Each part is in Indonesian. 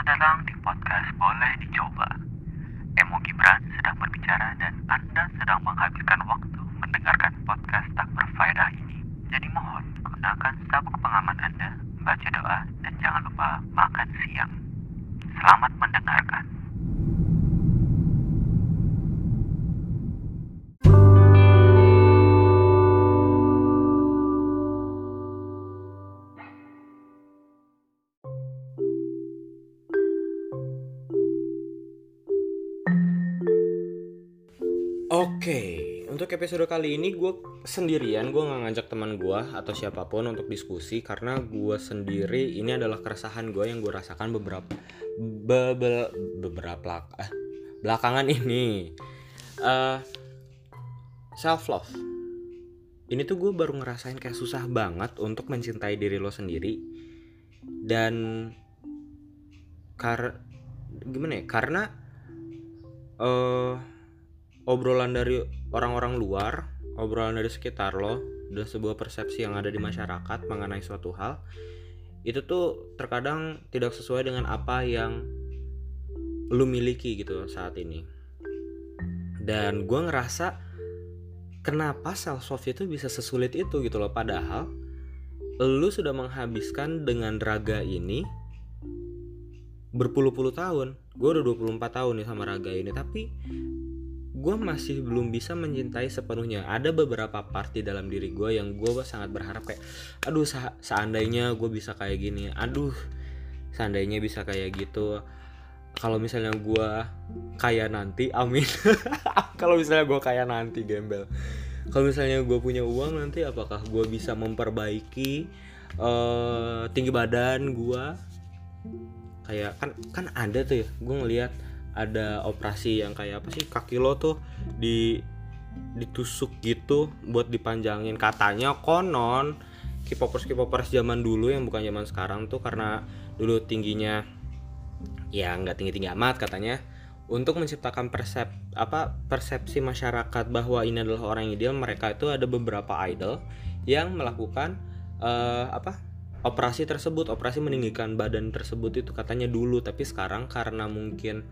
Selamat datang di podcast Boleh Dicoba. Emo Gibran sedang berbicara dan Anda sedang menghabiskan waktu mendengarkan podcast tak untuk episode kali ini gue sendirian, gue nggak ngajak teman gue atau siapa pun untuk diskusi karena gue sendiri ini adalah keresahan gue yang gue rasakan beberapa be- be- beberapa eh, belakangan ini. Eh, self love. Ini tuh gue baru ngerasain kayak susah banget untuk mencintai diri lo sendiri dan kar gimana ya? Karena eh obrolan dari orang-orang luar, obrolan dari sekitar lo, dan sebuah persepsi yang ada di masyarakat mengenai suatu hal, itu tuh terkadang tidak sesuai dengan apa yang lu miliki gitu saat ini. Dan gue ngerasa kenapa self love itu bisa sesulit itu gitu loh, padahal lu sudah menghabiskan dengan raga ini berpuluh-puluh tahun. Gue udah 24 tahun nih sama raga ini, tapi gue masih belum bisa mencintai sepenuhnya. Ada beberapa part di dalam diri gue yang gue sangat berharap kayak aduh se- seandainya gue bisa kayak gini aduh seandainya bisa kayak gitu. Kalau misalnya gue kaya nanti amin. Kalau misalnya gue kaya nanti gembel. Kalau misalnya gue punya uang nanti apakah gue bisa memperbaiki eh, tinggi badan gue kayak kan kan ada tuh ya gue ngelihat ada operasi yang kayak apa sih kaki lo tuh di ditusuk gitu buat dipanjangin. Katanya konon K-popers K-popers zaman dulu yang bukan zaman sekarang tuh karena dulu tingginya ya nggak tinggi tinggi amat katanya untuk menciptakan persep apa persepsi masyarakat bahwa ini adalah orang yang ideal mereka itu ada beberapa idol yang melakukan eh, apa operasi tersebut operasi meninggikan badan tersebut itu katanya dulu. Tapi sekarang karena mungkin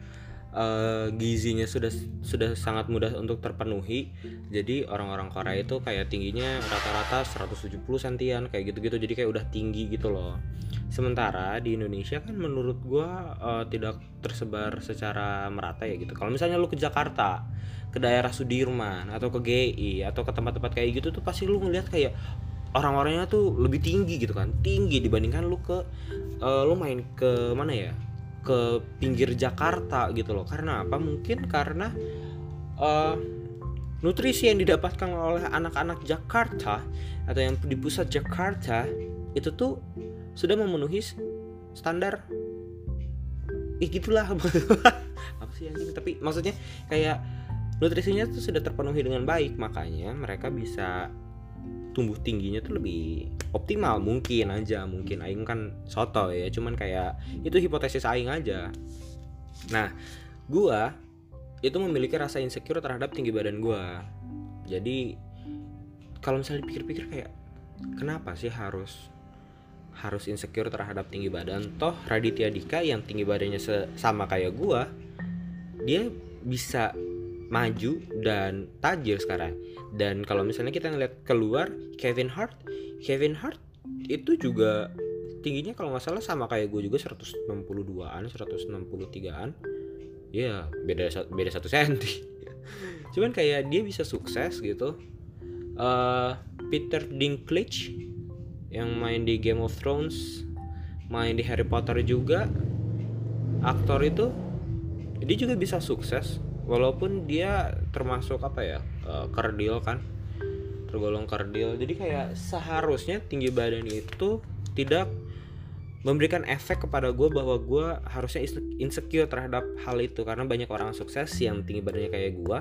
eh, gizinya sudah sudah sangat mudah untuk terpenuhi. Jadi orang-orang Korea itu kayak tingginya rata-rata 170 sentian kayak gitu-gitu. Jadi kayak udah tinggi gitu loh. Sementara di Indonesia kan menurut gua eh, tidak tersebar secara merata ya gitu. Kalau misalnya lu ke Jakarta ke daerah Sudirman atau ke GI atau ke tempat-tempat kayak gitu tuh pasti lu ngeliat kayak orang-orangnya tuh lebih tinggi gitu kan. Tinggi dibandingkan lu ke eh, lu main ke mana ya ke pinggir Jakarta gitu loh. Karena apa? Mungkin karena eh, nutrisi yang didapatkan oleh anak-anak Jakarta atau yang di pusat Jakarta itu tuh sudah memenuhi standar. Ih gitulah. Apa sih anjing? Tapi maksudnya kayak nutrisinya tuh sudah terpenuhi dengan baik makanya mereka bisa tumbuh tingginya tuh lebih optimal mungkin aja mungkin aing kan soto ya cuman kayak itu hipotesis aing aja. Nah gua itu memiliki rasa insecure terhadap tinggi badan gua. Jadi kalau misalnya dipikir-pikir kayak kenapa sih harus harus insecure terhadap tinggi badan? Toh Raditya Dika yang tinggi badannya sama kayak gua dia bisa maju dan tajir sekarang. Dan kalau misalnya kita ngeliat keluar Kevin Hart Kevin Hart itu juga tingginya kalau nggak salah sama kayak gue juga 162an 163an ya beda sa- beda satu senti. Cuman kayak dia bisa sukses gitu. Eh, Peter Dinklage yang main di Game of Thrones main di Harry Potter juga aktor itu dia juga bisa sukses walaupun dia termasuk apa ya eh, kerdil kan tergolong kerdil jadi kayak seharusnya tinggi badan itu tidak memberikan efek kepada gue bahwa gue harusnya inse- insecure terhadap hal itu. Karena banyak orang sukses yang tinggi badannya kayak gue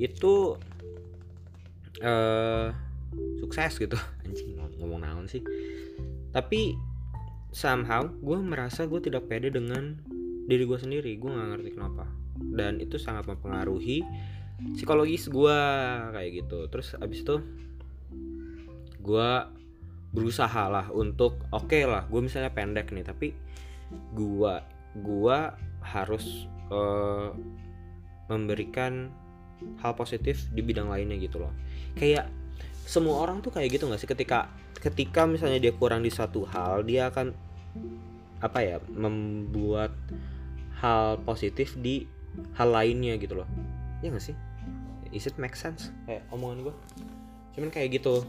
itu eh sukses gitu. Anjing ngom- ngomong naon sih? Tapi somehow gue merasa gue tidak pede dengan diri gue sendiri. Gue nggak ngerti kenapa dan itu sangat mempengaruhi psikologis gue kayak gitu. Terus abis itu gue berusaha lah untuk oke lah gue misalnya pendek nih tapi gue gua harus uh, memberikan hal positif di bidang lainnya gitu loh. Kayak semua orang tuh kayak gitu nggak sih? Ketika ketika misalnya dia kurang di satu hal dia akan apa ya membuat hal positif di hal lainnya gitu loh. Ya gak sih? Is it make sense? Kayak omongan gue cuman kayak gitu.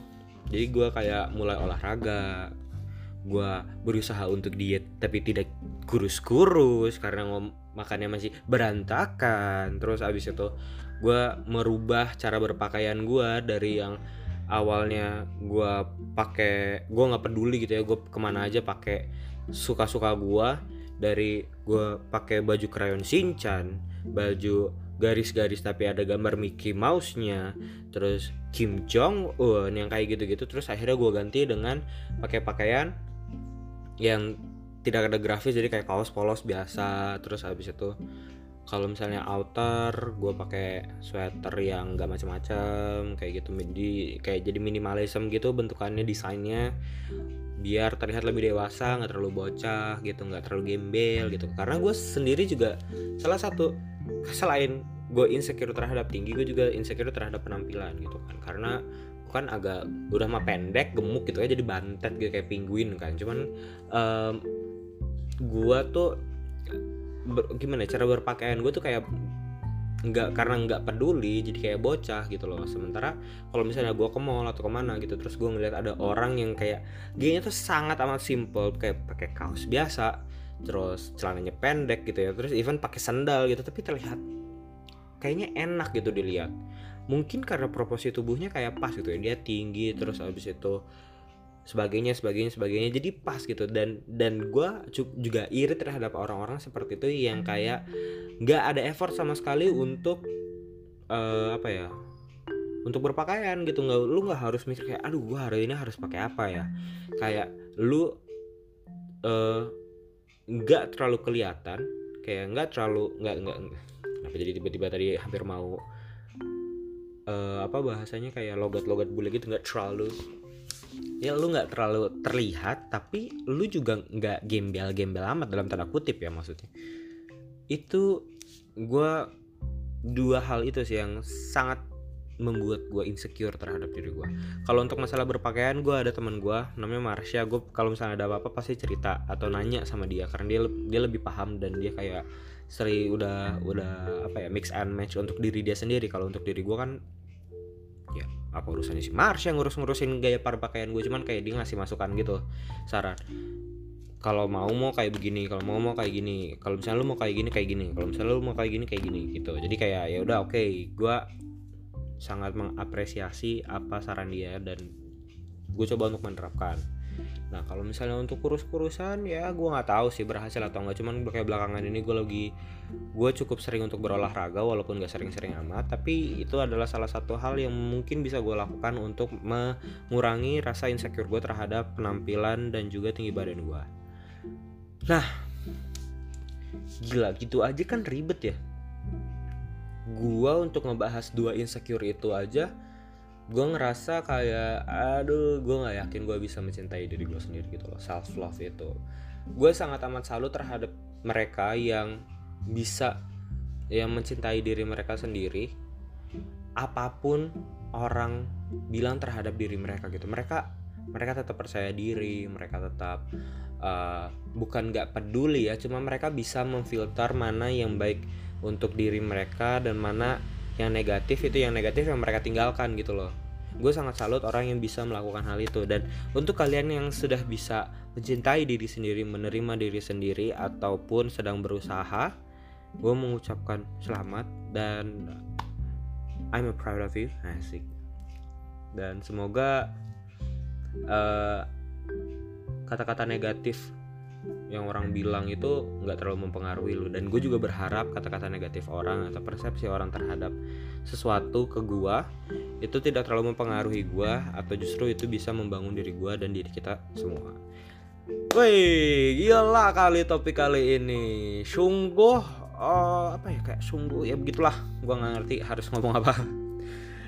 Jadi gue kayak mulai olahraga. Gue berusaha untuk diet tapi tidak kurus-kurus karena ngom makannya masih berantakan. Terus abis itu gue merubah cara berpakaian gue dari yang awalnya gue pakai gue nggak peduli gitu ya gue ke mana aja pakai suka-suka gue dari gue pakai baju krayon Shinchan baju garis-garis tapi ada gambar Mickey Mouse-nya terus Kim Jong Un yang kayak gitu-gitu terus akhirnya gue ganti dengan pakai pakaian yang tidak ada grafis jadi kayak kaos polos biasa. Terus habis itu kalau misalnya outer gue pakai sweater yang gak macam-macam kayak gitu di kayak jadi minimalism gitu bentukannya desainnya biar terlihat lebih dewasa nggak terlalu bocah gitu nggak terlalu gembel gitu. Karena gue sendiri juga salah satu selain gue insecure terhadap tinggi gue juga insecure terhadap penampilan gitu kan. Karena kan agak udah mah pendek gemuk gitu ya jadi bantet gitu kayak penguin kan. Cuman um, gue tuh ber, gimana ya, cara berpakaian gue tuh kayak nggak karena nggak peduli jadi kayak bocah gitu loh. Sementara kalau misalnya gue ke mall atau ke mana gitu terus gue ngeliat ada orang yang kayak gayanya tuh sangat amat simple kayak pakai kaos biasa terus celananya pendek gitu ya terus even pakai sandal gitu tapi terlihat kayaknya enak gitu dilihat. Mungkin karena proporsi tubuhnya kayak pas gitu ya dia tinggi terus abis itu sebagainya sebagainya sebagainya jadi pas gitu. Dan dan gue juga iri terhadap orang-orang seperti itu yang kayak nggak ada effort sama sekali untuk uh, apa ya untuk berpakaian gitu. Nggak lu nggak harus mikir kayak aduh gue hari ini harus pakai apa ya? Kayak lu uh, nggak terlalu kelihatan kayak nggak terlalu nggak nggak kenapa jadi tiba-tiba tadi hampir mau uh, apa bahasanya kayak logat-logat bule gitu nggak terlalu. Ya lu nggak terlalu terlihat tapi lu juga nggak gembel-gembel amat dalam tanda kutip ya maksudnya. Itu gue dua hal itu sih yang sangat membuat gue insecure terhadap diri gue. Kalau untuk masalah berpakaian, gue ada teman gue namanya Marsha. Gue kalau misalnya ada apa-apa pasti cerita atau nanya sama dia karena dia dia lebih paham dan dia kayak seri udah udah apa ya mix and match untuk diri dia sendiri. Kalau untuk diri gue kan apa urusannya si Mars yang ngurus-ngurusin gaya pakaian gue cuman kayak dia ngasih masukan gitu saran kalau mau mau kayak begini kalau mau mau kayak gini kalau misalnya lu mau kayak gini kayak gini kalau misalnya lu mau kayak gini kayak gini gitu jadi kayak ya udah oke okay, gue sangat mengapresiasi apa saran dia dan gue coba untuk menerapkan Nah kalau misalnya untuk kurus-kurusan ya gue nggak tahu sih berhasil atau enggak cuman kayak belakangan ini gue lagi gue cukup sering untuk berolahraga walaupun gak sering-sering amat tapi itu adalah salah satu hal yang mungkin bisa gue lakukan untuk mengurangi rasa insecure gue terhadap penampilan dan juga tinggi badan gue. Nah gila gitu aja kan ribet ya. Gue untuk ngebahas dua insecure itu aja gue ngerasa kayak aduh gue nggak yakin gue bisa mencintai diri gue sendiri gitu loh self love itu. Gue sangat amat salut terhadap mereka yang bisa yang mencintai diri mereka sendiri apa pun orang bilang terhadap diri mereka gitu. Mereka mereka tetap percaya diri mereka tetap uh, bukan nggak peduli ya cuma mereka bisa memfilter mana yang baik untuk diri mereka dan mana yang negatif itu yang negatif yang mereka tinggalkan gitu loh. Gue sangat salut orang yang bisa melakukan hal itu. Dan untuk kalian yang sudah bisa mencintai diri sendiri menerima diri sendiri ataupun sedang berusaha gue mengucapkan selamat dan I'm proud of you. Asik. Dan semoga eh, kata-kata uh, negatif yang orang bilang itu nggak terlalu mempengaruhi lu dan gue juga berharap kata-kata negatif orang atau persepsi orang terhadap sesuatu ke gue itu tidak terlalu mempengaruhi gue atau justru itu bisa membangun diri gue dan diri kita semua. Wih, gila kali topik kali ini. Sungguh uh, apa ya kayak sungguh ya begitulah. Gue nggak ngerti harus ngomong apa.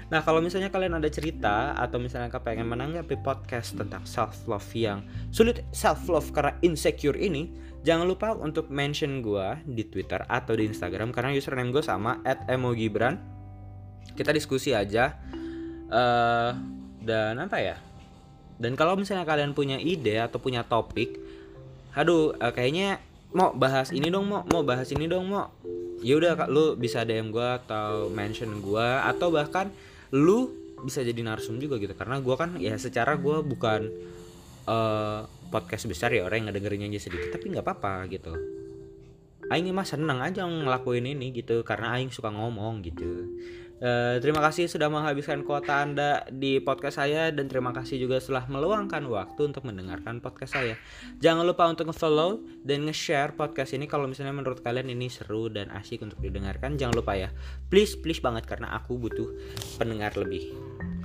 Nah kalau misalnya kalian ada cerita atau misalnya kalian pengen menanggapi podcast tentang self love yang sulit self love karena insecure ini, jangan lupa untuk mention gue di Twitter atau di Instagram karena username gue sama @emogibran. Kita diskusi aja. Uh, dan apa ya? Dan kalau misalnya kalian punya ide atau punya topik, aduh uh, kayaknya mau bahas ini dong mau mau bahas ini dong mau ya udah kak lu bisa DM gue atau mention gue atau bahkan lu bisa jadi narsum juga gitu. Karena gue kan ya secara gue bukan uh, podcast besar ya orang yang ngedengerinnya aja sedikit tapi nggak apa-apa gitu. Aing mah seneng aja ngelakuin ini gitu karena Aing suka ngomong gitu Uh, terima kasih sudah menghabiskan kuota Anda di podcast saya dan terima kasih juga telah meluangkan waktu untuk mendengarkan podcast saya. Jangan lupa untuk nge-follow dan nge-share podcast ini kalau misalnya menurut kalian ini seru dan asik untuk didengarkan. Jangan lupa ya. Please please banget karena aku butuh pendengar lebih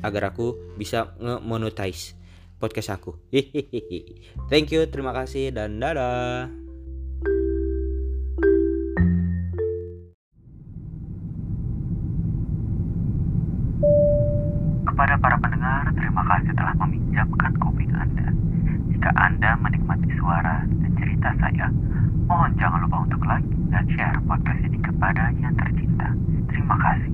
agar aku bisa nge-monetize podcast aku. Thank you, terima kasih dan dadah. Kasih telah meminjamkan kopi Anda. Jika Anda menikmati suara dan cerita saya, mohon jangan lupa untuk like dan share podcast ini kepada yang tercinta. Terima kasih.